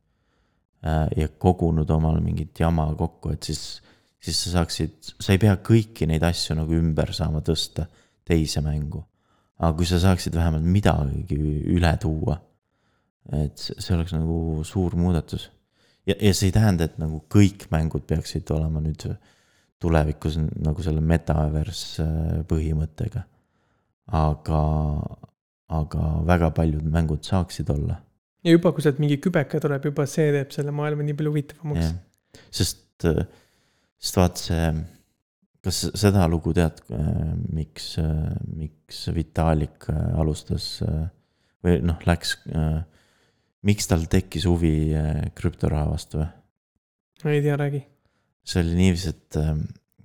ja kogunud omale mingit jama kokku, et siis, siis sa saaksid, sa ei pea kõiki neid asju nagu ümber saama tõsta teise mängu. Aga kui sa saaksid vähemalt midagi üle tuua, et see oleks nagu suur muudatus. Ja, ja see ei tähenda, et nagu kõik mängud peaksid olema nüüd tulevikus nagu selle metaverse äh, põhimõttega. aga, aga väga paljud mängud saaksid olla, ja juba, kui sealt mingi kübeke tuleb, juba see teeb selle maailma nii palju huvitavamaks. Sest, sest vaat see, kas seda lugu tead, miks, miks Vitalik äh, alustas äh, või noh, läks, miks tal tekkis huvi äh, krüptoraha vastu või? ei tea, räägi. see oli niiviisi, et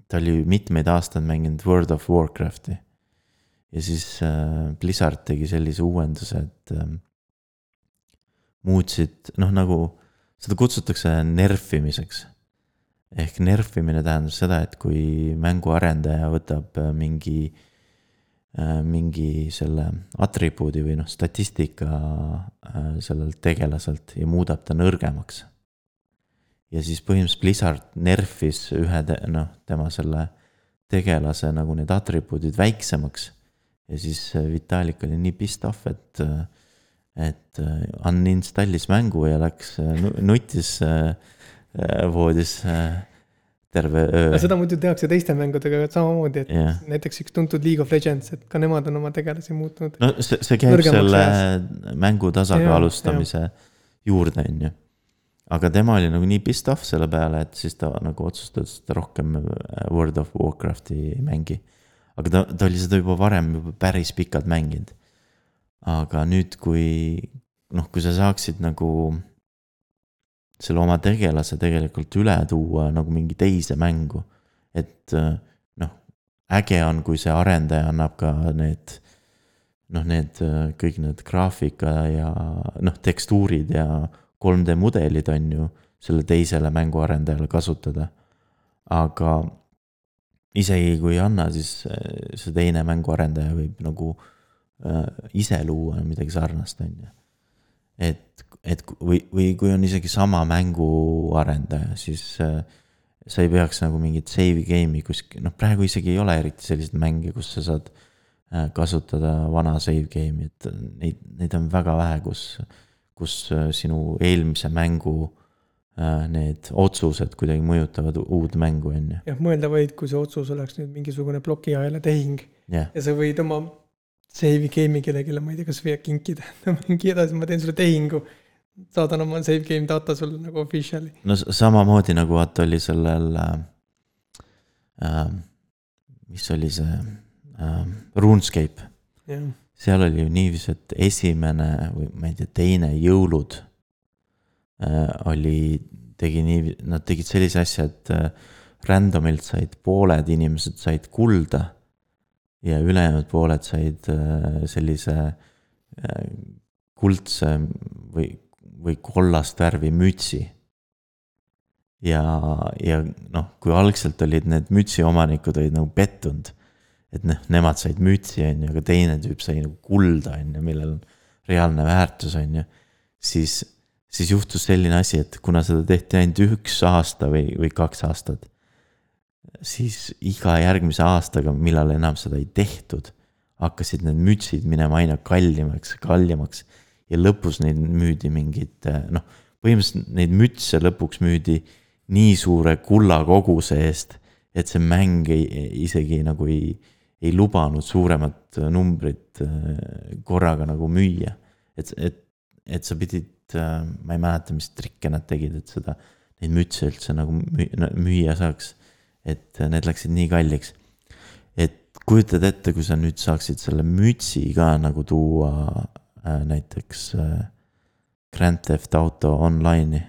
ta oli mitmeid aastaid mänginud World of Warcrafti. ja siis äh, Blizzard tegi sellise uuenduse, et muutsid, noh nagu seda kutsutakse nerfimiseks. Ehk nerfimine tähendab seda, et kui mänguarendaja võtab äh, mingi äh, mingi selle atribuudi või noh, statistika äh, sellelt tegelaselt ja muudab ta nõrgemaks. ja siis põhimõtteliselt Blizzard nerfis ühe, noh, tema selle tegelase nagu need atribuudid väiksemaks. ja siis Vitalik oli nii pissed off, et, et uninstallis mängu ja läks, nutis voodis terve öö. seda muidu tehakse teiste mängudega samamoodi, et yeah. näiteks üks tuntud League of Legends, et ka nemad on oma tegelasi muutnud. no see, see käib selle mängu tasakaalustamise ja, ja. juurde, on ju. aga tema oli nagu nii pissed off selle peale, et siis ta nagu otsustas, et ta rohkem World of Warcrafti ei mängi. aga ta, ta oli seda juba varem juba päris pikalt mänginud. aga nüüd, kui noh, kui sa saaksid nagu selle oma tegelase tegelikult üle tuua nagu mingi teise mängu. et äh, noh, äge on, kui see arendaja annab ka need noh, need äh, kõik need graafika ja noh, tekstuurid ja 3D mudelid on ju selle teisele mänguarendajale kasutada. aga isegi kui ei anna, siis äh, see teine mänguarendaja võib nagu äh, ise luua midagi sarnast, on ju. et et või, või kui on isegi sama mängu arendaja, siis äh, sa ei peaks nagu mingit save game'i kuskil, noh, praegu isegi ei ole eriti selliseid mänge, kus sa saad äh, kasutada vana save game'i, et neid, neid on väga vähe, kus, kus äh, sinu eelmise mängu need otsused kuidagi mõjutavad uut mängu, on ju. jah, mõelda vaid, kui see otsus oleks nüüd mingisugune plokiahela tehing yeah. ja sa võid oma save'i game'i kellelegi, ma ei tea, kas või kinkida, mingi edasi, ma teen sulle tehingu saadan oma save game data sulle nagu official'i. no samamoodi nagu vaata oli sellel äh,, äh, mis oli see äh,, RuneScape. seal oli ju niiviisi, et esimene või ma ei tea, teine jõulud äh, oli, tegi nii, nad tegid sellise asja, et äh, random'ilt said pooled inimesed said kulda. ja ülejäänud pooled said äh, sellise äh, kuldse või või kollast värvi mütsi. ja, ja noh, kui algselt olid need mütsiomanikud olid nagu pettunud, et noh, nemad said mütsi, on ju, aga teine tüüp sai nagu kulda, on ju, millel on reaalne väärtus, on ju, siis, siis juhtus selline asi, et kuna seda tehti ainult üks aasta või, või kaks aastat, siis iga järgmise aastaga, millal enam seda ei tehtud, hakkasid need mütsid minema aina kallimaks, kallimaks ja lõpus neid müüdi mingid noh, põhimõtteliselt neid mütse lõpuks müüdi nii suure kullakoguse eest, et see mäng ei, isegi nagu ei, ei lubanud suuremat numbrit äh, korraga nagu müüa. et, et, et sa pidid, äh, ma ei mäleta, mis trikke nad tegid, et seda, neid mütse üldse nagu müüa saaks. et need läksid nii kalliks. et kujutad ette, kui sa nüüd saaksid selle mütsi ka nagu tuua näiteks äh, Grand Theft Auto Online'i.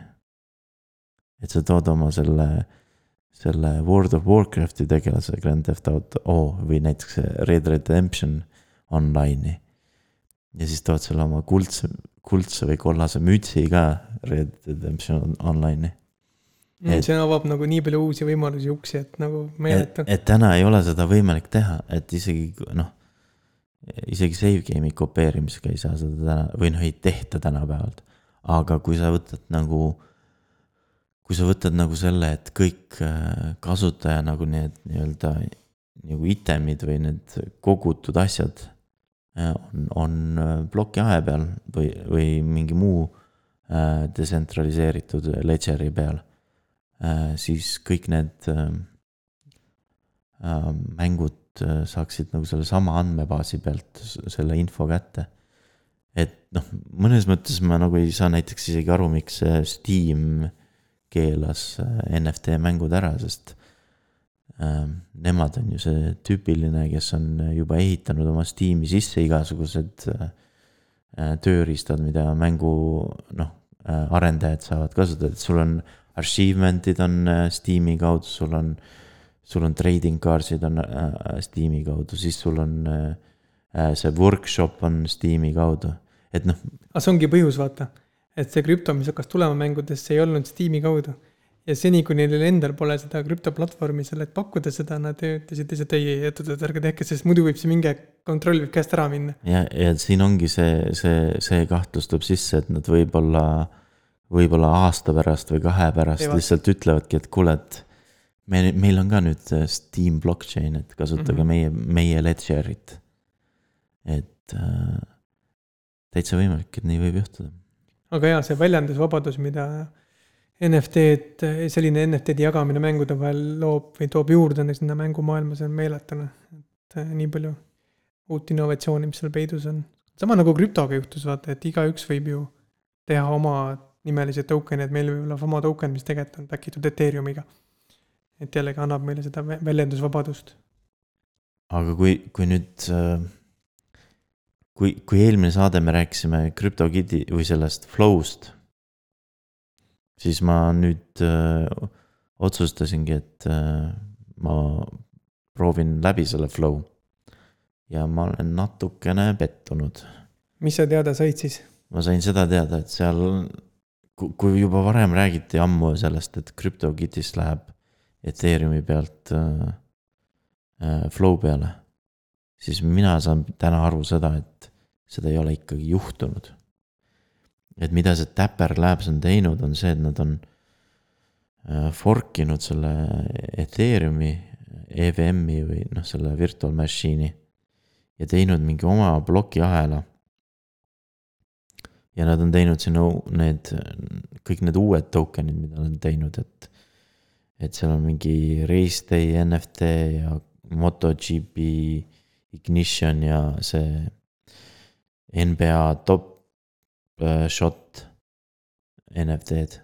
et sa tood oma selle, selle World of Warcrafti tegelase Grand Theft Auto oh, või näiteks Red Redemption Online'i. ja siis tood selle oma kuldse, kuldse või kollase mütsi ka Red Redemption Online'i. Mm, et, see avab nagu nii palju uusi võimalusi, uksi, et nagu meeletu. et täna ei ole seda võimalik teha, et isegi noh isegi save game'i kopeerimisega ei saa seda täna või noh, ei tehta tänapäevalt. aga kui sa võtad nagu, kui sa võtad nagu selle, et kõik äh, kasutaja nagu need nii-öelda nagu itemid või need kogutud asjad äh, on, on äh, plokiahe peal või, või mingi muu detsentraliseeritud ledger'i peal, siis kõik need mängud saaksid nagu sellesama andmebaasi pealt selle info kätte. et noh, mõnes mõttes ma nagu ei saa näiteks isegi aru, miks Steam keelas äh, NFT mängud ära, sest äh, nemad on ju see tüüpiline, kes on juba ehitanud oma Steam'i sisse igasugused äh, tööriistad, mida mängu noh äh,, arendajad saavad kasutada, et sul on achievement'id on äh, Steam'i kaudu, sul on äh, sul on trading card'id on äh, Steam'i kaudu, siis sul on äh, äh, see workshop on Steam'i kaudu, et noh. aga see ongi põhjus, vaata, et see krüpto, mis hakkas tulema mängudesse, ei olnud Steam'i kaudu. ja seni, kui neil endal pole seda krüptoplatvormi seal, et pakkuda seda, nad ütlesid lihtsalt ei, ei, oot, oot, ärge tehke, sest muidu võib see mingi kontroll võib käest ära minna. ja, ja siin ongi see, see, see kahtlus tuleb sisse, et nad võib-olla, võib-olla aasta pärast või kahe pärast Ei, lihtsalt ütlevadki, et kuule, et me, meil on ka nüüd Steam blockchain, et kasutage mm. -hmm. meie, meie ledger'it. et äh, täitsa võimalik, et nii võib juhtuda. aga jaa, see väljendusvabadus, mida NFT-d, selline NFT-de jagamine mängude vahel loob või toob juurde sinna mängumaailma, see on meeletune. et äh, nii palju uut innovatsiooni, mis seal peidus on. sama nagu krüptoga juhtus, vaata, et igaüks võib ju teha oma nimelisi token'e, et meil võib olla oma token, mis tegelikult on back itud Ethereumiga. Et jällegi annab meile seda vä- väljendusvabadust. aga kui, kui nüüd äh, kui, kui eelmine saade me rääkisime CryptoKitty või sellest flow'st. siis ma nüüd öö, otsustasingi, et öö, ma proovin läbi selle flow. ja ma olen natukene pettunud. mis sa teada said siis? ma sain seda teada, et seal, kui juba varem räägiti ammu sellest, et CryptoKitty'st läheb Ethereumi pealt äh, äh, flow peale. siis mina saan täna aru seda, et seda ei ole ikkagi juhtunud. et mida see Dapper Labs on teinud, on see, et nad on äh, fork inud selle Ethereumi, EVM-i või noh, selle virtual machine'i. ja teinud mingi oma plokiahela ja nad on teinud sinna need, kõik need uued token'id, mida nad on teinud, et. Et seal on mingi Race Day NFT ja MotoGP Ignition ja see NBA top äh, shot NFT-d.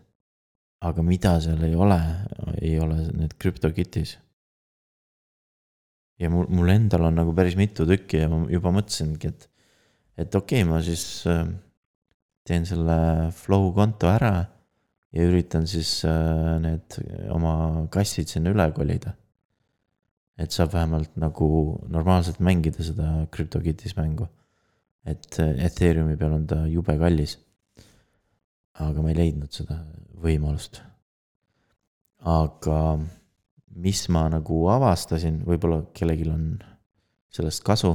aga mida seal ei ole, ei ole need CryptoKitties. ja mul, mul endal on nagu päris mitu tükki ja ma juba mõtlesingi, et, et okei okay,, ma siis äh, teen selle flow konto ära ja üritan siis äh, need oma kassid sinna üle kolida. et saab vähemalt nagu normaalselt mängida seda CryptoKitties mängu. et äh, Ethereumi peal on ta jube kallis. aga ma ei leidnud seda võimalust. aga mis ma nagu avastasin, võib-olla kellelgi on sellest kasu,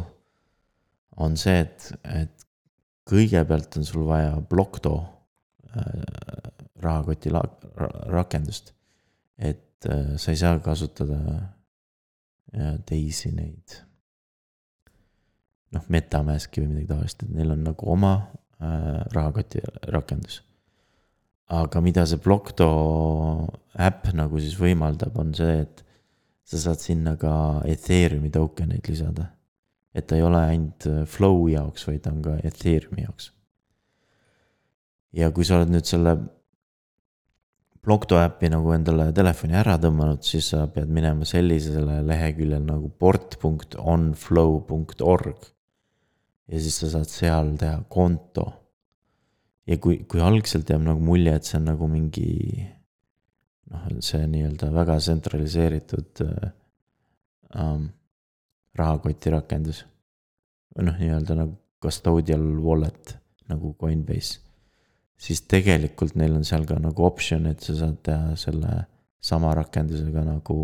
on see, et, et kõigepealt on sul vaja Blocto äh, rahakoti la- ra- rakendust. et äh, sa ei saa kasutada äh, teisi neid. noh, MetaMaski või midagi taolist, et neil on nagu oma äh, rahakoti rakendus. aga mida see Blocto äpp nagu siis võimaldab, on see, et sa saad sinna ka Ethereumi token eid lisada et ta ei ole ainult flow jaoks, vaid on ka Ethereumi jaoks. ja kui sa oled nüüd selle Blocto äpi nagu endale telefoni ära tõmmanud, siis sa pead minema sellisele leheküljele nagu port.onflow.org. ja siis sa saad seal teha konto. ja kui, kui algselt jääb nagu mulje, et see on nagu mingi noh, see nii-öelda väga tsentraliseeritud äh, um, rahakoti rakendus. või noh, nii-öelda nagu custodial wallet nagu Coinbase. Siis tegelikult neil on seal ka nagu optsioon, et sa saad teha selle sama rakendusega nagu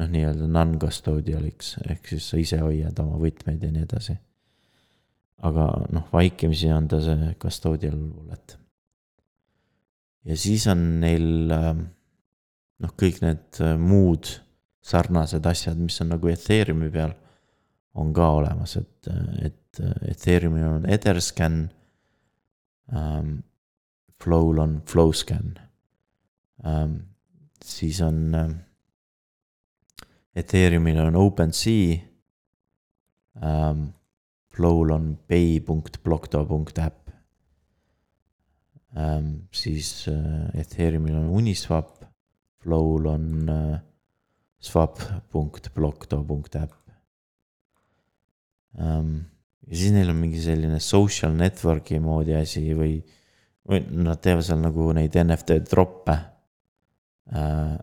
noh, nii-öelda non-custodial'iks, ehk siis sa ise hoiad oma võtmeid ja nii edasi. aga noh, vaikimisi on ta see custodial wallet. ja siis on neil noh, kõik need muud sarnased asjad, mis on nagu Ethereumi peal, on ka olemas, et, et Ethereumil on Etherscan um,. Flow'l on Flowscan um,. siis on um, Ethereumil on OpenSea um,. Flow'l on pay.blocto.app um,. siis uh, Ethereumil on Uniswap, Flow'l on uh, swap.blocto.app um,. Ja siis neil on mingi selline social network'i moodi asi või, või nad teevad seal nagu neid NFT troppe uh,.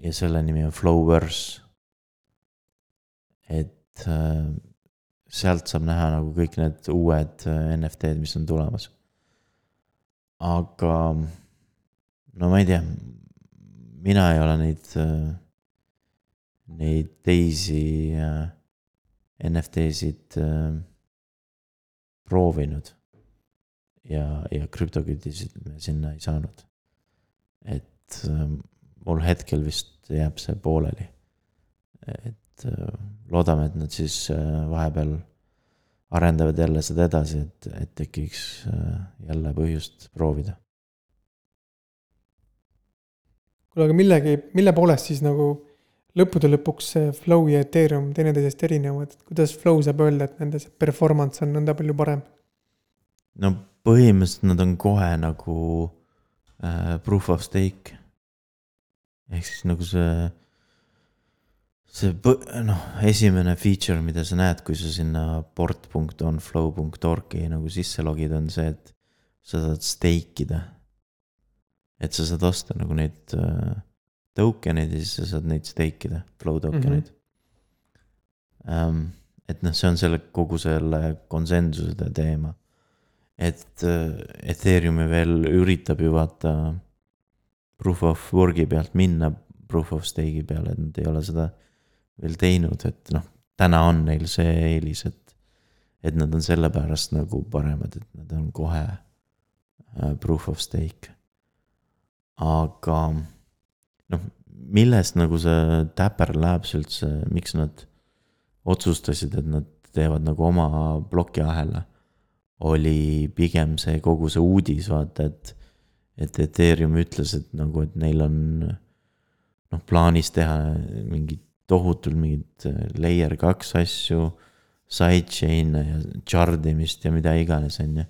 ja selle nimi on Flowverse. et uh, sealt saab näha nagu kõik need uued NFT-d, mis on tulemas. aga no ma ei tea, mina ei ole neid äh, neid teisi äh, NFT-sid äh, proovinud. ja, ja krüptokütisid me sinna ei saanud. et äh, mul hetkel vist jääb see pooleli. et äh, loodame, et nad siis äh, vahepeal arendavad jälle seda edasi, et, et tekiks äh, jälle põhjust proovida. kuule, aga millegi, mille poolest siis nagu lõppude lõpuks Flow ja Ethereum teineteisest erinevad, et kuidas Flow saab öelda, et nende see performance on nõnda palju parem? no põhimõtteliselt nad on kohe nagu äh, proof of stake. ehk siis nagu see, see noh, esimene feature, mida sa näed, kui sa sinna port.onflow.org-i nagu sisse logid, on see, et sa saad stake ida. et sa saad osta nagu neid äh, token'id ja siis sa saad neid stake ida, flow token'id mm. -hmm. Um, et noh, see on selle kogu selle konsensuse teema. et uh, Ethereumi veel üritab ju vaata proof of work'i pealt minna proof of stake'i peale, et nad ei ole seda veel teinud, et noh, täna on neil see eelis, et, et nad on sellepärast nagu paremad, et nad on kohe uh, proof of stake. aga noh, millest nagu see Dapper Labs üldse, miks nad otsustasid, et nad teevad nagu oma plokiahela. oli pigem see kogu see uudis, vaata, et, et Ethereum ütles, et nagu, et neil on noh, plaanis teha mingid tohutult mingid layer kaks asju, sidechain'e ja chart imist ja mida iganes, on ju.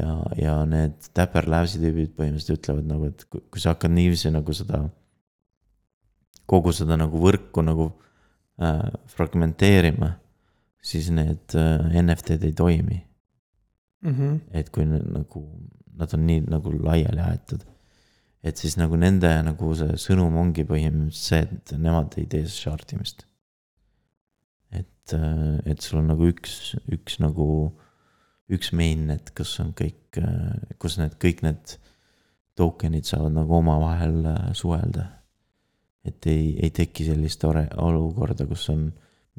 ja, ja need Dapper Labs'i tüübid põhimõtteliselt ütlevad nagu, et kui, kui sa hakkad niiviisi nagu seda kogu seda nagu võrku nagu äh, fragmenteerima, siis need äh, NFT-d ei toimi mm. -hmm. et kui nagu nad on nii nagu laiali aetud. et siis nagu nende nagu see sõnum ongi põhimõtteliselt see, et nemad ei tee shard imist. et, äh, et sul on nagu üks, üks nagu, üks mainnet, kus on kõik, äh, kus need kõik need token'id saavad nagu omavahel äh, suhelda et ei, ei teki sellist ore-, olukorda, kus on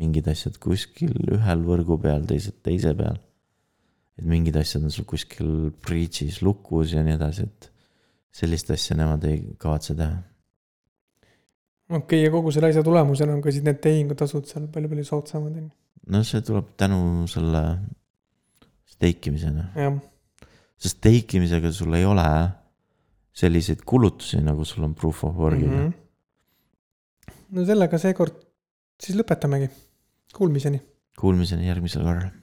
mingid asjad kuskil ühel võrgu peal, teised teise peal. et mingid asjad on sul kuskil breach'is lukus ja nii edasi, et sellist asja nemad ei kavatse teha. okei okay,, ja kogu selle asja tulemusena on ka siis need tehingutasud seal palju-palju soodsamad, on ju? no see tuleb tänu selle stake imisele. jah. sest stake imisega sul ei ole selliseid kulutusi, nagu sul on proof of work'iga mm. -hmm no sellega seekord siis lõpetamegi. Kuulmiseni. Kuulmiseni järgmisel korral